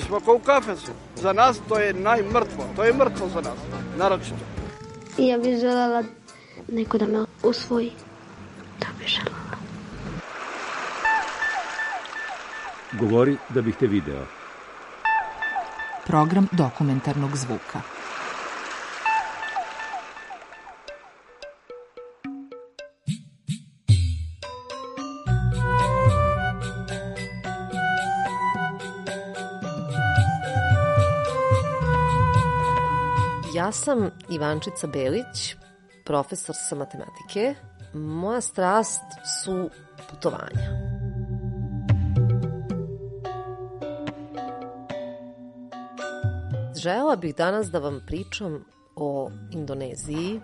Mi smo kao u kafesu. Za nas to je najmrtvo. To je mrtvo za nas, naročito. Ja bih želela neko da me usvoji. To bih želela. Govori da bih te video program dokumentarnog zvuka. Ja sam Ivančica Belić, profesor sa matematike. Moja strast su putovanja. Žela bih danas da vam pričam o Indoneziji,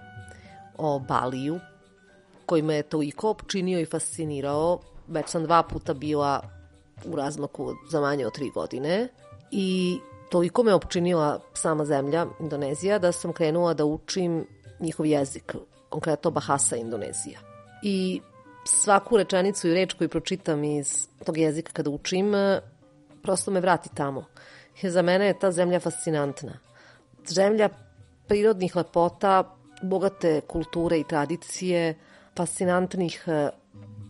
o Baliju, koji me je toliko opčinio i fascinirao. Već sam dva puta bila u razmaku za manje od tri godine i toliko me opčinila sama zemlja, Indonezija, da sam krenula da učim njihov jezik, konkretno Bahasa Indonezija. I svaku rečenicu i reč koju pročitam iz tog jezika kada učim, prosto me vrati tamo. Za mene je ta zemlja fascinantna. Zemlja prirodnih lepota, bogate kulture i tradicije, fascinantnih e,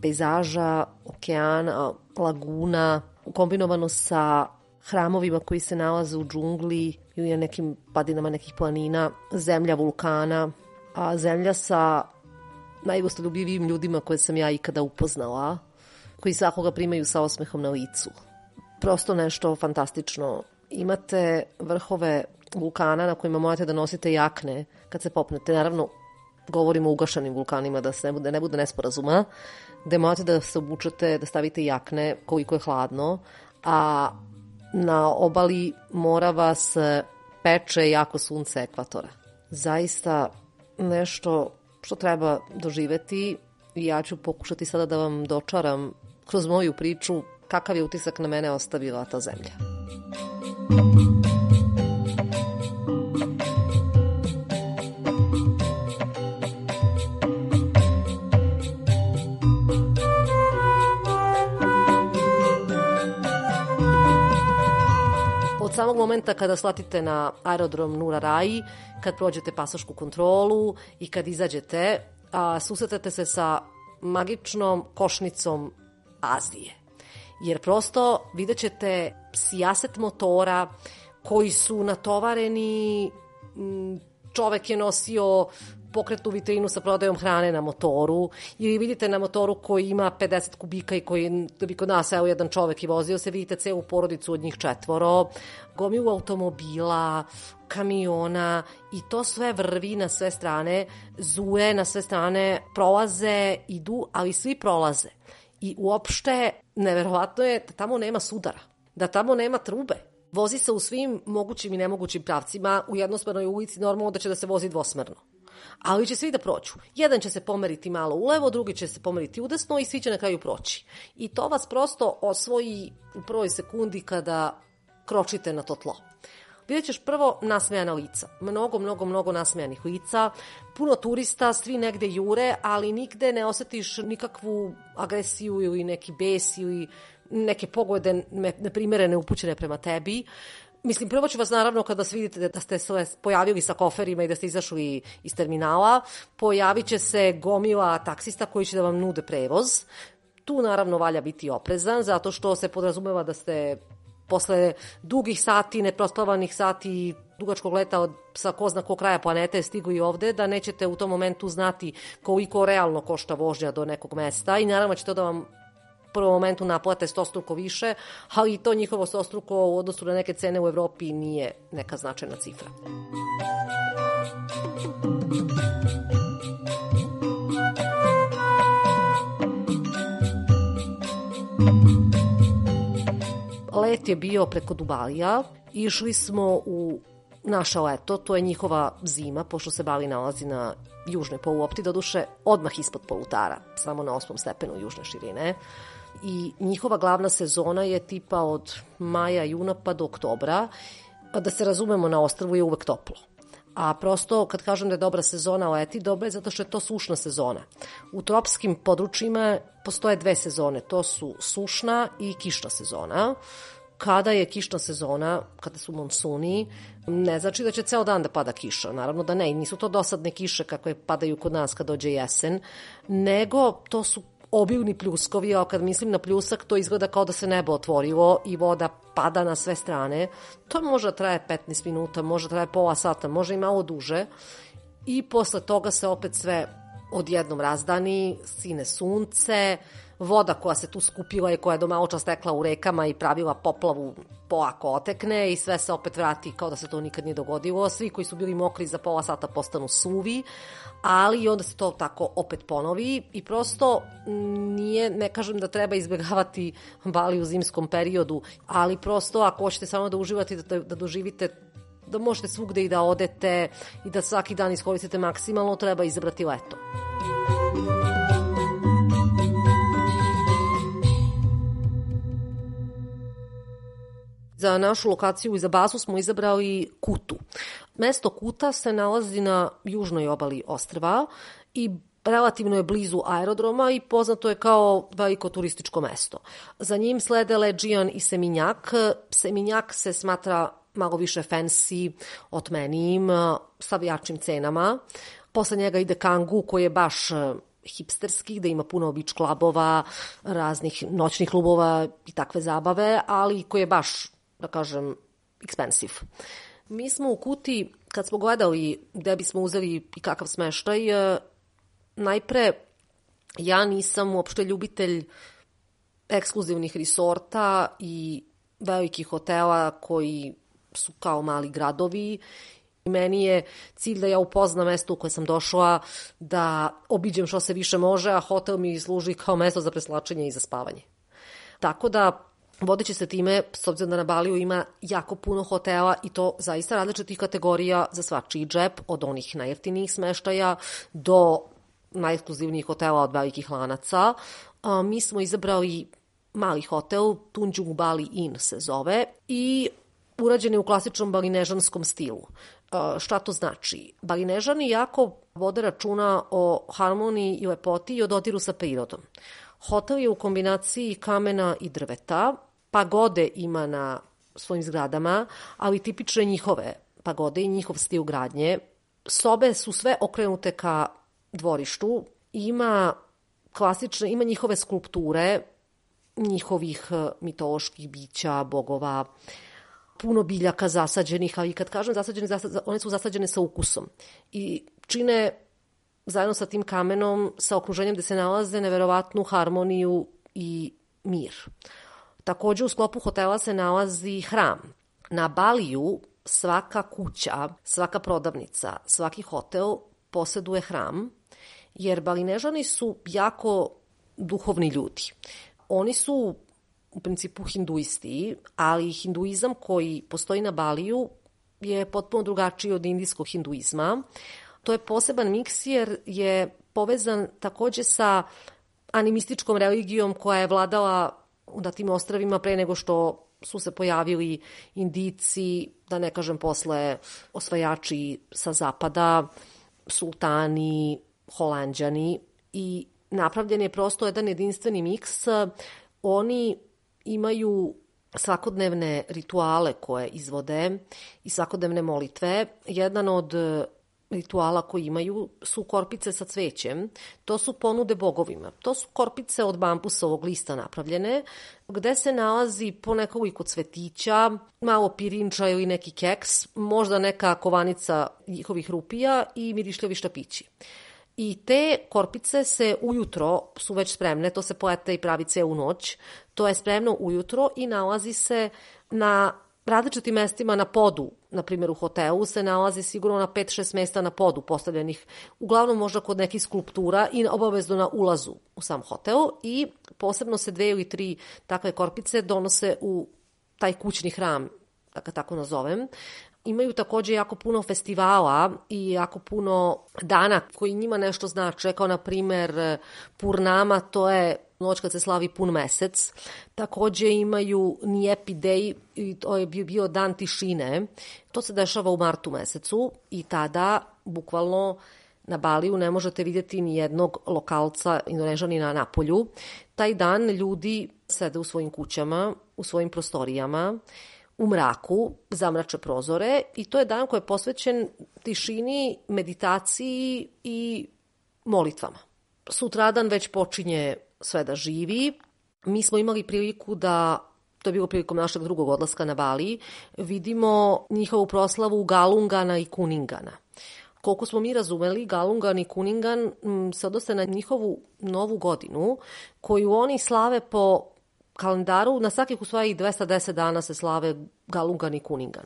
pejzaža, okeana, laguna, kombinovano sa hramovima koji se nalaze u džungli ili na nekim padinama nekih planina, zemlja vulkana, a zemlja sa najgostoljubljivijim ljudima koje sam ja ikada upoznala, koji svakoga primaju sa osmehom na licu. Prosto nešto fantastično imate vrhove vulkana na kojima morate da nosite jakne kad se popnete. Naravno, govorimo o ugašanim vulkanima da se ne bude, ne bude nesporazuma, gde morate da se obučete, da stavite jakne koliko je hladno, a na obali mora vas peče jako sunce ekvatora. Zaista nešto što treba doživeti i ja ću pokušati sada da vam dočaram kroz moju priču kakav je utisak na mene ostavila ta zemlja. Od momenta kada slatite na aerodrom Nura Rai, kad prođete pasošku kontrolu i kad izađete, a, susretate se sa magičnom košnicom Azije. Jer prosto vidjet ćete sijaset motora koji su natovareni, čovek je nosio pokretnu vitrinu sa prodajom hrane na motoru ili vidite na motoru koji ima 50 kubika i koji da bi kod nas evo jedan čovek i vozio se, vidite celu porodicu od njih četvoro, gomilu automobila, kamiona i to sve vrvi na sve strane, zuje na sve strane, prolaze, idu, ali svi prolaze. I uopšte, neverovatno je da tamo nema sudara, da tamo nema trube. Vozi se u svim mogućim i nemogućim pravcima, u jednosmernoj ulici normalno da će da se vozi dvosmerno. Ali će svi da prođu. Jedan će se pomeriti malo ulevo, drugi će se pomeriti udesno i svi će na kraju proći. I to vas prosto osvoji u prvoj sekundi kada kročite na to tlo vidjet ćeš prvo nasmejana lica. Mnogo, mnogo, mnogo nasmejanih lica, puno turista, svi negde jure, ali nigde ne osetiš nikakvu agresiju ili neki bes ili neke poglede neprimerene upućene prema tebi. Mislim, prvo ću vas naravno kada se vidite da ste se pojavili sa koferima i da ste izašli iz terminala, pojavit će se gomila taksista koji će da vam nude prevoz. Tu naravno valja biti oprezan zato što se podrazumeva da ste posle dugih sati, neprospavanih sati dugačkog leta od, sa ko zna ko kraja planete stigu i ovde, da nećete u tom momentu znati koliko realno košta vožnja do nekog mesta i naravno ćete da vam prvom momentu naplate stostruko više, ali to njihovo stostruko u odnosu na neke cene u Evropi nije neka značajna cifra. Let je bio preko Dubalija, išli smo u naše leto, to je njihova zima, pošto se Bali nalazi na južnoj poluopti, doduše odmah ispod polutara, samo na osmom stepenu južne širine. I njihova glavna sezona je tipa od maja, juna pa do oktobra. Da se razumemo, na ostrvu je uvek toplo. A prosto, kad kažem da je dobra sezona leti, dobra je zato što je to sušna sezona. U tropskim područjima postoje dve sezone, to su sušna i kišna sezona kada je kišna sezona, kada su monsuni, ne znači da će ceo dan da pada kiša. Naravno da ne, nisu to dosadne kiše kakve padaju kod nas kad dođe jesen, nego to su obilni pljuskovi, a kad mislim na pljusak, to izgleda kao da se nebo otvorilo i voda pada na sve strane. To može traje 15 minuta, može traje pola sata, može i malo duže. I posle toga se opet sve odjednom razdani, sine sunce, voda koja se tu skupila i koja je do malo čas tekla u rekama i pravila poplavu polako otekne i sve se opet vrati kao da se to nikad nije dogodilo. Svi koji su bili mokri za pola sata postanu suvi, ali onda se to tako opet ponovi i prosto nije, ne kažem da treba izbjegavati Bali u zimskom periodu, ali prosto ako hoćete samo da uživate da, da doživite da možete svugde i da odete i da svaki dan iskoristite maksimalno, treba izabrati leto. Za našu lokaciju i za bazu smo izabrali Kutu. Mesto Kuta se nalazi na južnoj obali ostrva i relativno je blizu aerodroma i poznato je kao veliko turističko mesto. Za njim slede Leđijan i Seminjak. Seminjak se smatra malo više fancy, otmenijim, sa jačim cenama. Posle njega ide Kangu koji je baš hipsterski, da ima puno beach klubova, raznih noćnih klubova i takve zabave, ali koji je baš da kažem, expensive. Mi smo u Kuti, kad smo gledali gde bismo uzeli i kakav smeštaj, e, najpre ja nisam uopšte ljubitelj ekskluzivnih resorta i velikih hotela koji su kao mali gradovi I meni je cilj da ja upoznam mesto u koje sam došla, da obiđem što se više može, a hotel mi služi kao mesto za preslačenje i za spavanje. Tako da Vodeći se time, s obzirom da na Baliju ima jako puno hotela i to zaista različitih kategorija za svačiji džep, od onih najjeftinijih smeštaja do najekskluzivnijih hotela od velikih lanaca. A, mi smo izabrali mali hotel, Tunjung Bali Inn se zove, i urađen je u klasičnom balinežanskom stilu. A, šta to znači? Balinežani jako vode računa o harmoniji i lepoti i o dodiru sa prirodom. Hotel je u kombinaciji kamena i drveta, pagode ima na svojim zgradama, ali tipične njihove pagode i njihov stil gradnje. Sobe su sve okrenute ka dvorištu, ima klasične, ima njihove skulpture, njihovih e, mitoloških bića, bogova, puno biljaka zasađenih, ali kad kažem zasađene, one su zasađene sa ukusom i čine zajedno sa tim kamenom, sa okruženjem gde se nalaze, neverovatnu harmoniju i mir. Takođe u sklopu hotela se nalazi hram. Na Baliju svaka kuća, svaka prodavnica, svaki hotel poseduje hram, jer Balinežani su jako duhovni ljudi. Oni su u principu hinduisti, ali hinduizam koji postoji na Baliju je potpuno drugačiji od indijskog hinduizma. To je poseban miks jer je povezan takođe sa animističkom religijom koja je vladala na tim ostravima pre nego što su se pojavili indici, da ne kažem posle osvajači sa zapada, sultani, holandjani i napravljen je prosto jedan jedinstveni miks. Oni imaju svakodnevne rituale koje izvode i svakodnevne molitve. Jedan od rituala koji imaju su korpice sa cvećem. To su ponude bogovima. To su korpice od bambusovog lista napravljene, gde se nalazi po nekoliko cvetića, malo pirinča ili neki keks, možda neka kovanica njihovih rupija i mirišljavi štapići. I te korpice se ujutro su već spremne, to se poeta i pravi celu noć, to je spremno ujutro i nalazi se na različitim mestima na podu, na primjer u hotelu, se nalazi sigurno na 5-6 mesta na podu postavljenih, uglavnom možda kod nekih skulptura i obavezno na ulazu u sam hotel i posebno se dve ili tri takve korpice donose u taj kućni hram, da ga tako nazovem, imaju takođe jako puno festivala i jako puno dana koji njima nešto znače, kao na primer Purnama, to je noć kad se slavi pun mesec. Takođe imaju Nijepi Day, i to je bio dan tišine. To se dešava u martu mesecu i tada, bukvalno, na Baliju ne možete vidjeti ni jednog lokalca indonežanina na polju. Taj dan ljudi sede u svojim kućama, u svojim prostorijama, u mraku, zamrače prozore i to je dan koji je posvećen tišini, meditaciji i molitvama. Sutradan već počinje sve da živi. Mi smo imali priliku da to je bilo prilikom našeg drugog odlaska na Bali, vidimo njihovu proslavu Galungana i Kuningana. Koliko smo mi razumeli, Galungan i Kuningan se odnose na njihovu novu godinu, koju oni slave po kalendaru, na svakih u svojih 210 dana se slave Galungan i Kuningan.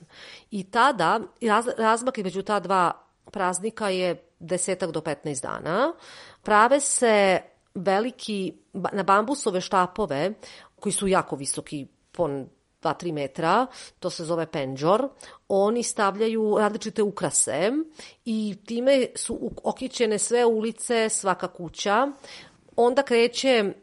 I tada, raz, razmak među ta dva praznika je desetak do 15 dana. Prave se veliki, na bambusove štapove, koji su jako visoki, po 2-3 metra, to se zove penđor, oni stavljaju različite ukrase i time su okićene sve ulice, svaka kuća. Onda kreće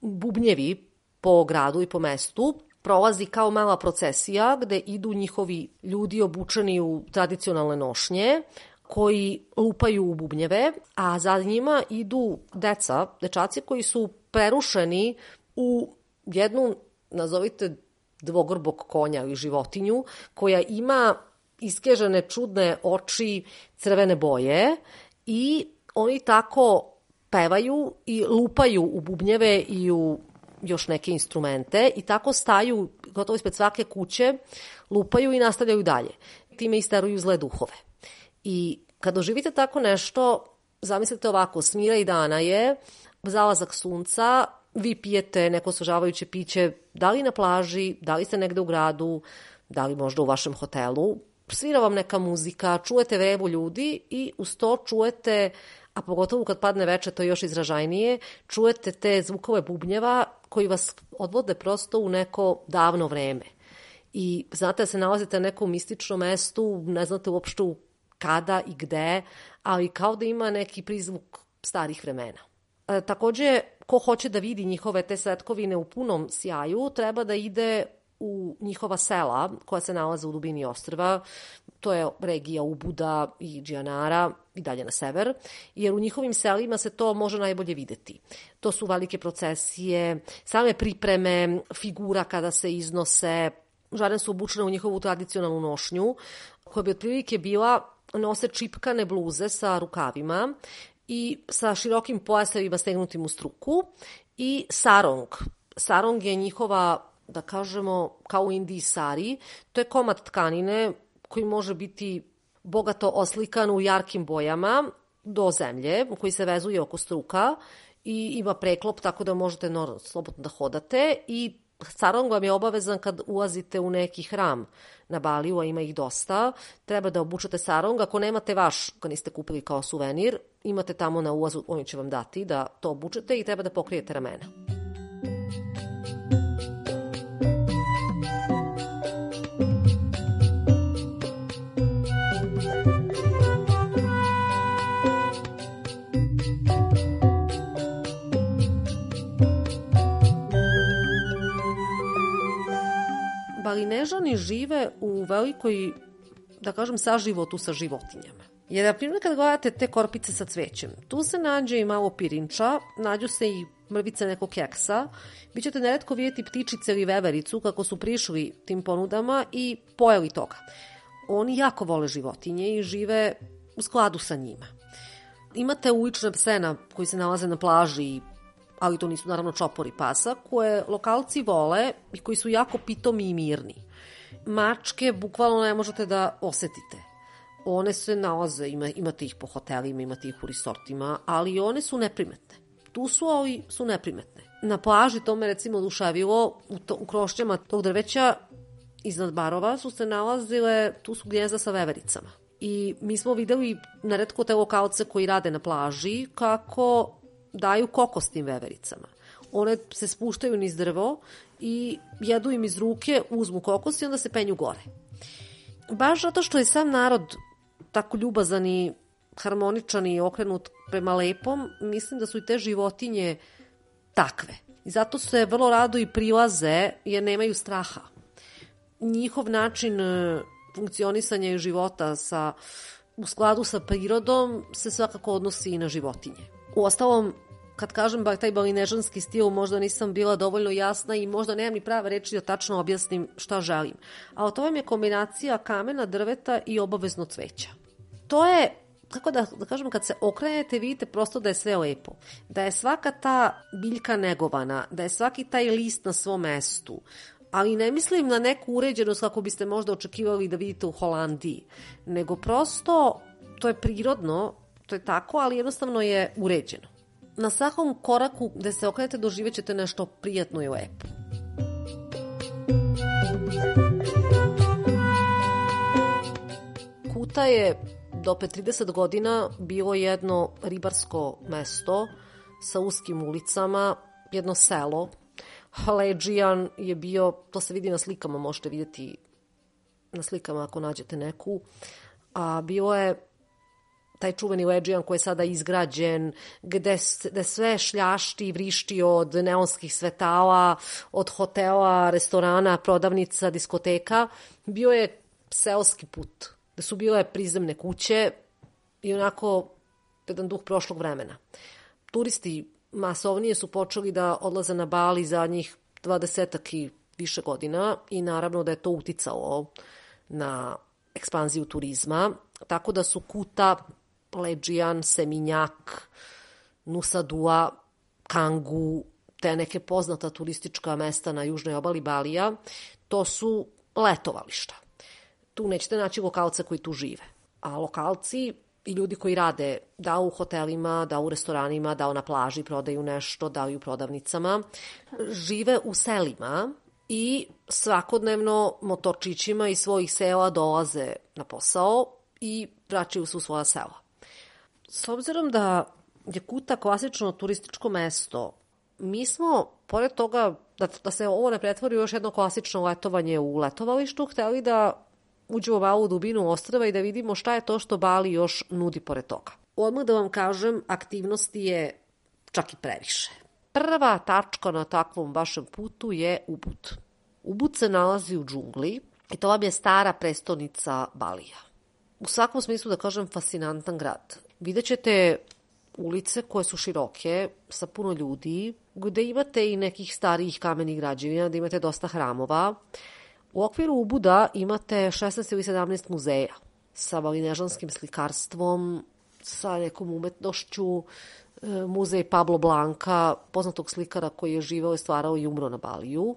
bubnjevi po gradu i po mestu, prolazi kao mala procesija gde idu njihovi ljudi obučeni u tradicionalne nošnje, koji lupaju u bubnjeve, a za njima idu deca, dečaci koji su prerušeni u jednu, nazovite, dvogrbog konja ili životinju, koja ima iskežene čudne oči crvene boje i oni tako pevaju i lupaju u bubnjeve i u još neke instrumente i tako staju gotovo ispred svake kuće, lupaju i nastavljaju dalje. Time isteruju zle duhove. I kad doživite tako nešto, zamislite ovako, smira i dana je, zalazak sunca, vi pijete neko osvežavajuće piće, da li na plaži, da li ste negde u gradu, da li možda u vašem hotelu, svira vam neka muzika, čujete vrevu ljudi i uz to čujete, a pogotovo kad padne veče, to je još izražajnije, čujete te zvukove bubnjeva koji vas odvode prosto u neko davno vreme. I znate da se nalazite na nekom mističnom mestu, ne znate uopšte kada i gde, ali kao da ima neki prizvuk starih vremena. E, takođe, ko hoće da vidi njihove te svetkovine u punom sjaju, treba da ide u njihova sela koja se nalaze u dubini ostrva, to je regija Ubuda i Džianara i dalje na sever, jer u njihovim selima se to može najbolje videti. To su velike procesije, same pripreme, figura kada se iznose, žene su obučene u njihovu tradicionalnu nošnju, koja bi otprilike bila nose čipkane bluze sa rukavima i sa širokim pojasevima stegnutim u struku i sarong. Sarong je njihova, da kažemo, kao u Indiji sari. To je komad tkanine koji može biti bogato oslikan u jarkim bojama do zemlje, koji se vezuje oko struka i ima preklop tako da možete normalno slobodno da hodate i sarong vam je obavezan kad ulazite u neki hram na Baliju, a ima ih dosta, treba da obučete sarong. Ako nemate vaš, ga niste kupili kao suvenir, imate tamo na ulazu, oni će vam dati da to obučete i treba da pokrijete ramena. Balinežani žive u velikoj, da kažem, saživotu sa životinjama. Jer, na primjer, kad gledate te korpice sa cvećem, tu se nađe i malo pirinča, nađu se i mrvice nekog keksa, vi ćete neretko vidjeti ptičice ili vevericu kako su prišli tim ponudama i pojeli toga. Oni jako vole životinje i žive u skladu sa njima. Imate ulične psena koji se nalaze na plaži i ali to nisu naravno čopori pasa, koje lokalci vole i koji su jako pitomi i mirni. Mačke bukvalno ne možete da osetite. One se nalaze, ima, imate ih po hotelima, imate ih u resortima, ali one su neprimetne. Tu su, ali su neprimetne. Na plaži to me recimo oduševilo, u, to, u krošćama tog drveća iznad barova su se nalazile, tu su gnjezda sa vevericama. I mi smo videli naredko te lokalce koji rade na plaži kako daju kokos tim vevericama. One se spuštaju niz drvo i jedu im iz ruke, uzmu kokos i onda se penju gore. baš zato što je sam narod tako ljubazan i harmoničan i okrenut prema lepom, mislim da su i te životinje takve. I zato se vrlo rado i prilaze jer nemaju straha. Njihov način e, funkcionisanja i života sa, u skladu sa prirodom se svakako odnosi i na životinje. U ostalom, kad kažem ba, taj balinežanski stil, možda nisam bila dovoljno jasna i možda nemam ni prave reči da tačno objasnim šta želim. A to vam je kombinacija kamena, drveta i obavezno cveća. To je kako da, da kažem, kad se okrenete, vidite prosto da je sve lepo. Da je svaka ta biljka negovana, da je svaki taj list na svom mestu, ali ne mislim na neku uređenost kako biste možda očekivali da vidite u Holandiji, nego prosto to je prirodno, to je tako, ali jednostavno je uređeno. Na svakom koraku gde se okrenete doživet ćete nešto prijatno i lepo. Kuta je do 30 godina bilo jedno ribarsko mesto sa uskim ulicama, jedno selo. Leđijan je bio, to se vidi na slikama, možete vidjeti na slikama ako nađete neku, a bilo je taj čuveni Leđijan koji je sada izgrađen, gde, gde sve šljašti i vrišti od neonskih svetala, od hotela, restorana, prodavnica, diskoteka, bio je seoski put da su bile prizemne kuće i onako jedan duh prošlog vremena. Turisti masovnije su počeli da odlaze na Bali zadnjih 20 i više godina i naravno da je to uticalo na ekspanziju turizma, tako da su Kuta, Leđijan, Seminjak, Nusa Dua, Kangu, te neke poznata turistička mesta na južnoj obali Balija, to su letovališta tu nećete naći lokalce koji tu žive. A lokalci i ljudi koji rade da u hotelima, da u restoranima, da na plaži prodaju nešto, da u prodavnicama, žive u selima i svakodnevno motorčićima iz svojih sela dolaze na posao i vraćaju se u svoja sela. S obzirom da je Kuta klasično turističko mesto, mi smo, pored toga da, da se ovo ne pretvori u još jedno klasično letovanje u letovalištu, hteli da uđemo malo u dubinu ostrava i da vidimo šta je to što Bali još nudi pored toga. Odmah da vam kažem, aktivnosti je čak i previše. Prva tačka na takvom vašem putu je Ubud. Ubud se nalazi u džungli i to vam je stara prestonica Balija. U svakom smislu da kažem fascinantan grad. Vidjet ćete ulice koje su široke, sa puno ljudi, gde imate i nekih starijih kamenih građevina, da imate dosta hramova, U okviru Ubuda imate 16 ili 17 muzeja sa malinežanskim slikarstvom, sa nekom umetnošću, e, muzej Pablo Blanka, poznatog slikara koji je živao i stvarao i umro na Baliju.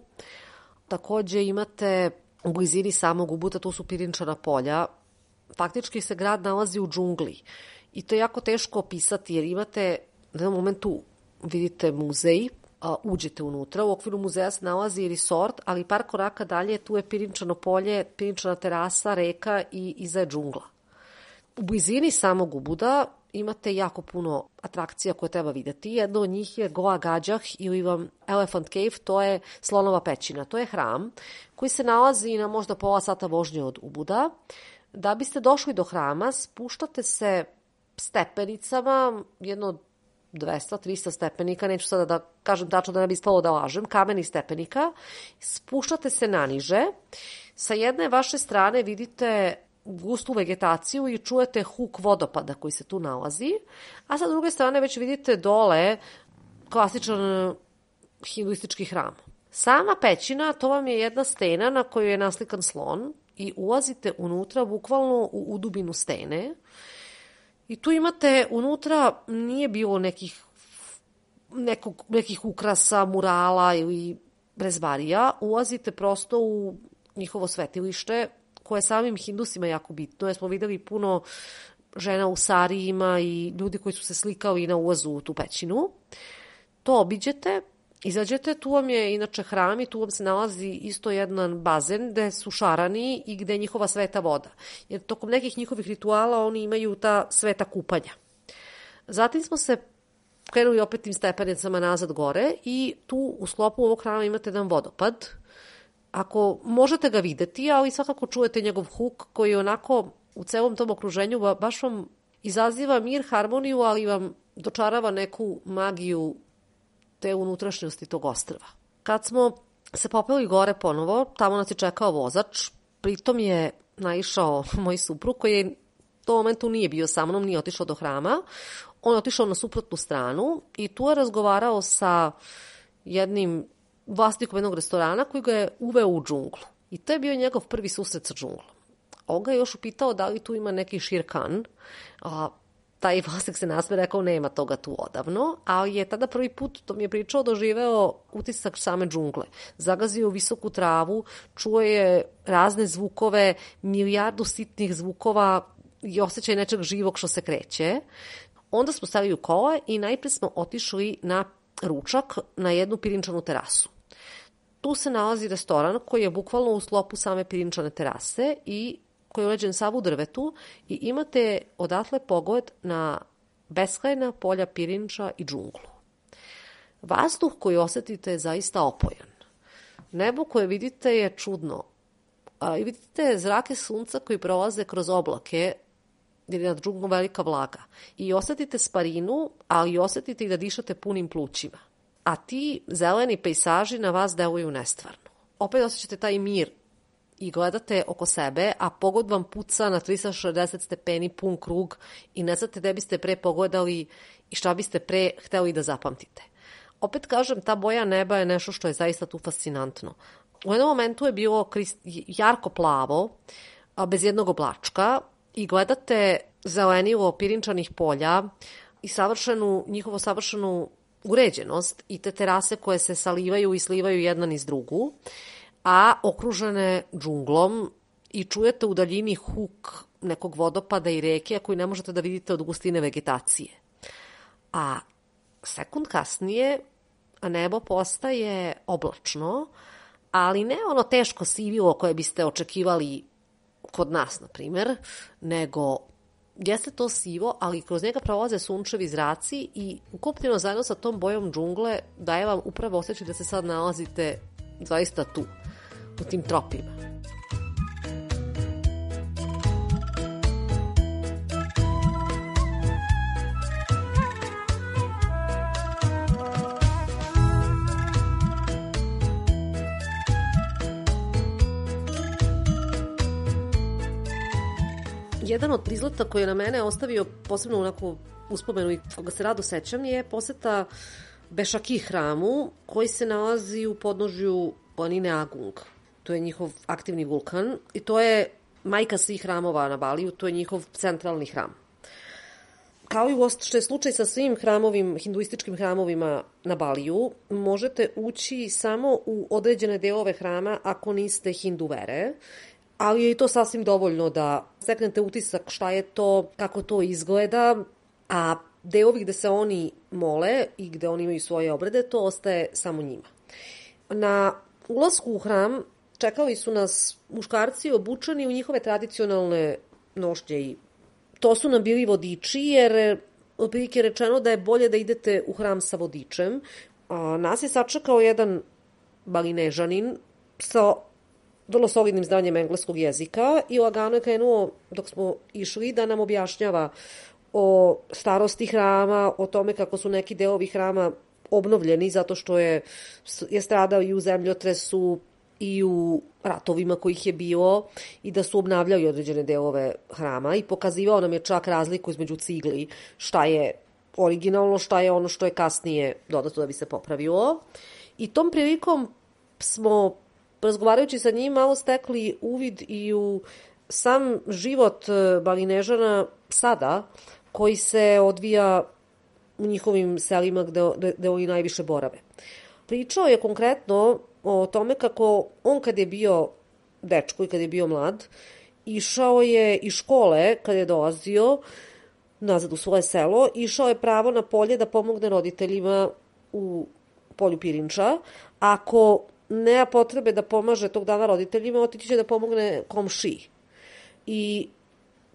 Takođe imate u blizini samog Ubuda, tu su Pirinčana polja. Faktički se grad nalazi u džungli i to je jako teško opisati jer imate na jednom momentu vidite muzej, a, uđete unutra. U okviru muzeja se nalazi resort, ali par koraka dalje tu je Pirinčano polje, Pirinčana terasa, reka i iza je džungla. U blizini samog Ubuda imate jako puno atrakcija koje treba videti. Jedno od njih je Goa Gađah ili vam Elephant Cave, to je slonova pećina. To je hram koji se nalazi na možda pola sata vožnje od Ubuda. Da biste došli do hrama, spuštate se stepenicama, jedno 200-300 stepenika, neću sada da kažem tačno da ne bi ispalo da lažem, kameni stepenika, spuštate se naniže, sa jedne vaše strane vidite gustu vegetaciju i čujete huk vodopada koji se tu nalazi, a sa druge strane već vidite dole klasičan hinduistički hram. Sama pećina, to vam je jedna stena na kojoj je naslikan slon i ulazite unutra bukvalno u udubinu stene I tu imate, unutra nije bilo nekih, nekog, nekih ukrasa, murala ili brezbarija. Ulazite prosto u njihovo svetilište, koje samim hindusima jako bitno, jer smo videli puno žena u sarijima i ljudi koji su se slikali na ulazu u tu pećinu. To obiđete, Izađete, tu vam je inače hram i tu vam se nalazi isto jedan bazen gde su šarani i gde je njihova sveta voda. Jer tokom nekih njihovih rituala oni imaju ta sveta kupanja. Zatim smo se krenuli opet tim stepenicama nazad gore i tu u sklopu ovog hrama imate jedan vodopad, ako možete ga videti, ali svakako čujete njegov huk koji je onako u celom tom okruženju baš vam izaziva mir, harmoniju, ali vam dočarava neku magiju te unutrašnjosti tog ostrva. Kad smo se popeli gore ponovo, tamo nas je čekao vozač, pritom je naišao moj suprug koji je to momentu nije bio sa mnom, nije otišao do hrama. On je otišao na suprotnu stranu i tu je razgovarao sa jednim vlasnikom jednog restorana koji ga je uveo u džunglu. I to je bio njegov prvi susret sa džunglom. On ga je još upitao da li tu ima neki širkan, a taj vlasnik se nasme rekao nema toga tu odavno, ali je tada prvi put, to mi je pričao, doživeo utisak same džungle. Zagazio u visoku travu, čuo je razne zvukove, milijardu sitnih zvukova i osjećaj nečeg živog što se kreće. Onda smo stavili u kola i najpre smo otišli na ručak na jednu pirinčanu terasu. Tu se nalazi restoran koji je bukvalno u slopu same pirinčane terase i koji je uređen sav u drvetu i imate odatle pogled na beskrajna polja pirinča i džunglu. Vazduh koji osetite je zaista opojan. Nebo koje vidite je čudno. A, I vidite zrake sunca koji prolaze kroz oblake, jer je nad džunglom velika vlaga. I osetite sparinu, ali osetite i da dišate punim plućima. A ti zeleni pejsaži na vas deluju nestvarno. Opet osjećate taj mir i gledate oko sebe, a pogod vam puca na 360 stepeni pun krug i ne znate gde biste pre pogledali i šta biste pre hteli da zapamtite. Opet kažem, ta boja neba je nešto što je zaista tu fascinantno. U jednom momentu je bilo jarko plavo, bez jednog oblačka i gledate zelenilo pirinčanih polja i savršenu, njihovo savršenu uređenost i te terase koje se salivaju i slivaju jedna niz drugu a okružene džunglom i čujete u daljini huk nekog vodopada i reke koji ne možete da vidite od gustine vegetacije. A sekund kasnije nebo postaje oblačno, ali ne ono teško sivilo koje biste očekivali kod nas, na primer, nego jeste to sivo, ali kroz njega prolaze sunčevi zraci i ukupljeno zajedno sa tom bojom džungle daje vam upravo osjećaj da se sad nalazite zaista tu u tim tropima. Jedan od prizleta koji je na mene ostavio posebno onako uspomenu i koga se rado sećam je poseta Bešaki hramu koji se nalazi u podnožju planine Agung to je njihov aktivni vulkan i to je majka svih hramova na Baliju, to je njihov centralni hram. Kao i u što je slučaj sa svim hramovim, hinduističkim hramovima na Baliju, možete ući samo u određene delove hrama ako niste hindu vere, ali je i to sasvim dovoljno da steknete utisak šta je to, kako to izgleda, a delovi gde se oni mole i gde oni imaju svoje obrede, to ostaje samo njima. Na ulasku u hram čekali su nas muškarci obučeni u njihove tradicionalne nošnje i to su nam bili vodiči jer otprilike rečeno da je bolje da idete u hram sa vodičem. A, nas je sačekao jedan balinežanin sa vrlo solidnim znanjem engleskog jezika i lagano je krenuo dok smo išli da nam objašnjava o starosti hrama, o tome kako su neki delovi hrama obnovljeni zato što je, je stradao i u zemljotresu, i u ratovima kojih je bilo i da su obnavljali određene delove hrama i pokazivao nam je čak razliku između cigli, šta je originalno, šta je ono što je kasnije dodato da bi se popravilo. I tom prilikom smo, razgovarajući sa njim, malo stekli uvid i u sam život e, Balinežana sada, koji se odvija u njihovim selima gde, gde, gde oni najviše borave. Pričao je konkretno o tome kako on kad je bio dečko i kad je bio mlad, išao je iz škole kad je dolazio nazad u svoje selo, išao je pravo na polje da pomogne roditeljima u polju Pirinča. Ako nema potrebe da pomaže tog dana roditeljima, otići će da pomogne komši. I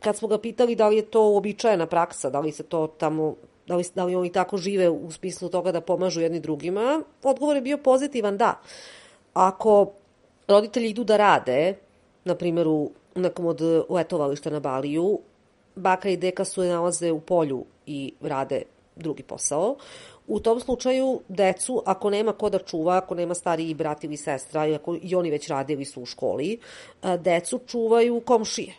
kad smo ga pitali da li je to uobičajena praksa, da li se to tamo da li, da li oni tako žive u smislu toga da pomažu jedni drugima, odgovor je bio pozitivan da. Ako roditelji idu da rade, na primjer u nekom od letovališta na Baliju, baka i deka su nalaze u polju i rade drugi posao. U tom slučaju, decu, ako nema ko da čuva, ako nema stariji brat ili sestra, i ako i oni već radili su u školi, decu čuvaju komšije.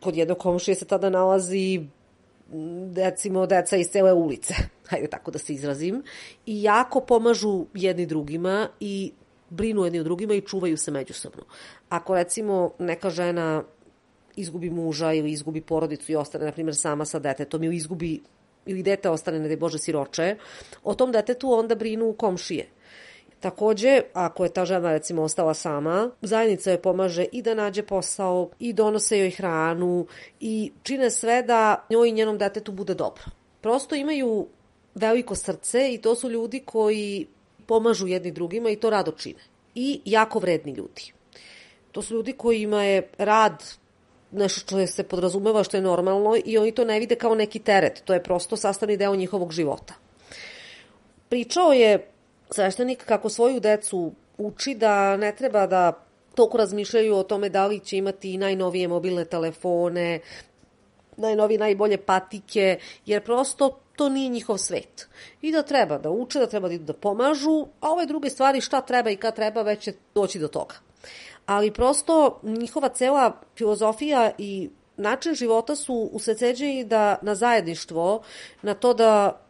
Kod jednog komšije se tada nalazi recimo deca iz cele ulice, hajde tako da se izrazim, i jako pomažu jedni drugima i brinu jedni o drugima i čuvaju se međusobno. Ako recimo neka žena izgubi muža ili izgubi porodicu i ostane, na primjer, sama sa detetom ili izgubi ili dete ostane, ne da Bože, siroče, o tom detetu onda brinu komšije. Takođe, ako je ta žena recimo ostala sama, zajednica joj pomaže i da nađe posao, i donose joj hranu, i čine sve da njoj i njenom detetu bude dobro. Prosto imaju veliko srce i to su ljudi koji pomažu jedni drugima i to rado čine. I jako vredni ljudi. To su ljudi kojima je rad nešto što se podrazumeva što je normalno i oni to ne vide kao neki teret. To je prosto sastavni deo njihovog života. Pričao je sveštenik kako svoju decu uči da ne treba da toliko razmišljaju o tome da li će imati najnovije mobilne telefone, najnovije, najbolje patike, jer prosto to nije njihov svet. I da treba da uče, da treba da idu da pomažu, a ove druge stvari šta treba i kad treba već će doći do toga. Ali prosto njihova cela filozofija i način života su usrećeđeni da na zajedništvo, na to da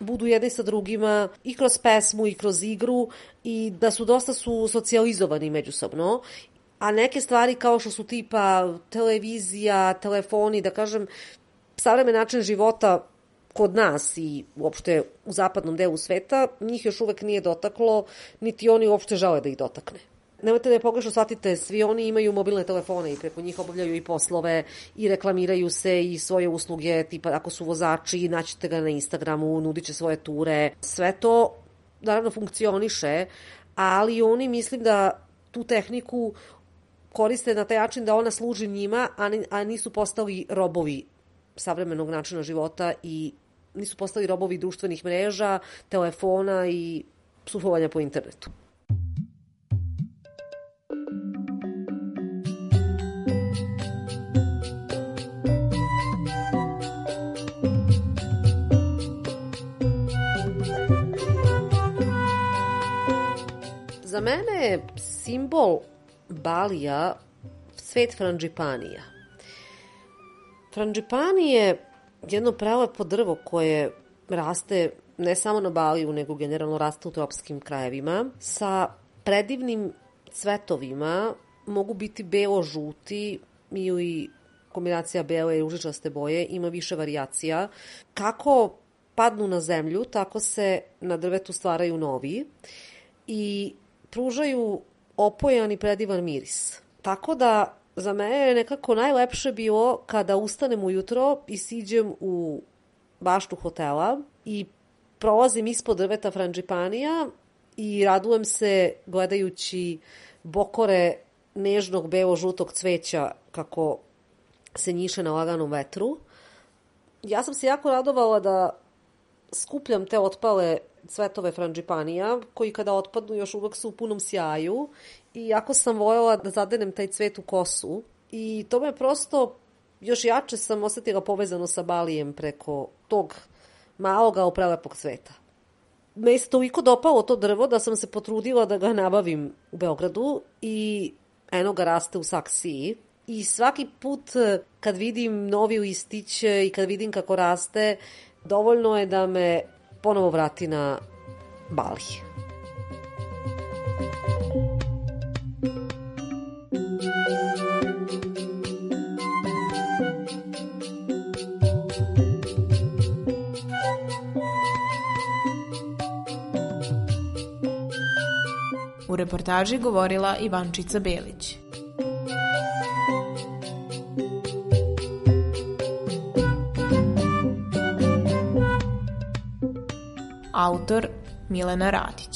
budu jedni sa drugima i kroz pesmu i kroz igru i da su dosta su socijalizovani međusobno a neke stvari kao što su tipa televizija, telefoni, da kažem, savremen način života kod nas i uopšte u zapadnom delu sveta, njih još uvek nije dotaklo, niti oni uopšte žele da ih dotakne. Nemojte da je pogrešno shvatite, svi oni imaju mobilne telefone i preko njih obavljaju i poslove i reklamiraju se i svoje usluge, tipa ako su vozači, naćete ga na Instagramu, nudit će svoje ture. Sve to naravno funkcioniše, ali oni mislim da tu tehniku koriste na taj način da ona služi njima, a nisu postali robovi savremenog načina života i nisu postali robovi društvenih mreža, telefona i surfovanja po internetu. Za mene je simbol Balija svet franđipanija. Franđipani je jedno prelepo drvo koje raste ne samo na Baliju, nego generalno raste u tropskim krajevima, sa predivnim cvetovima, mogu biti belo-žuti ili kombinacija bele i ružičaste boje, ima više varijacija. Kako padnu na zemlju, tako se na drvetu stvaraju novi i pružaju opojan i predivan miris. Tako da za mene je nekako najlepše bilo kada ustanem ujutro i siđem u baštu hotela i prolazim ispod drveta franđipanija i radujem se gledajući bokore nežnog belo-žutog cveća kako se njiše na laganom vetru. Ja sam se jako radovala da skupljam te otpale cvetove franđipanija, koji kada otpadnu još uvek su u punom sjaju i jako sam voljela da zadenem taj cvet u kosu i to me prosto još jače sam osetila povezano sa Balijem preko tog maloga oprelepog cveta. Me se toliko dopalo to drvo da sam se potrudila da ga nabavim u Beogradu i eno ga raste u saksiji. I svaki put kad vidim novi listić i kad vidim kako raste, dovoljno je da me ponovo vrati na Bali. U reportaži govorila Ivančica Belić. Autor Milena Radić.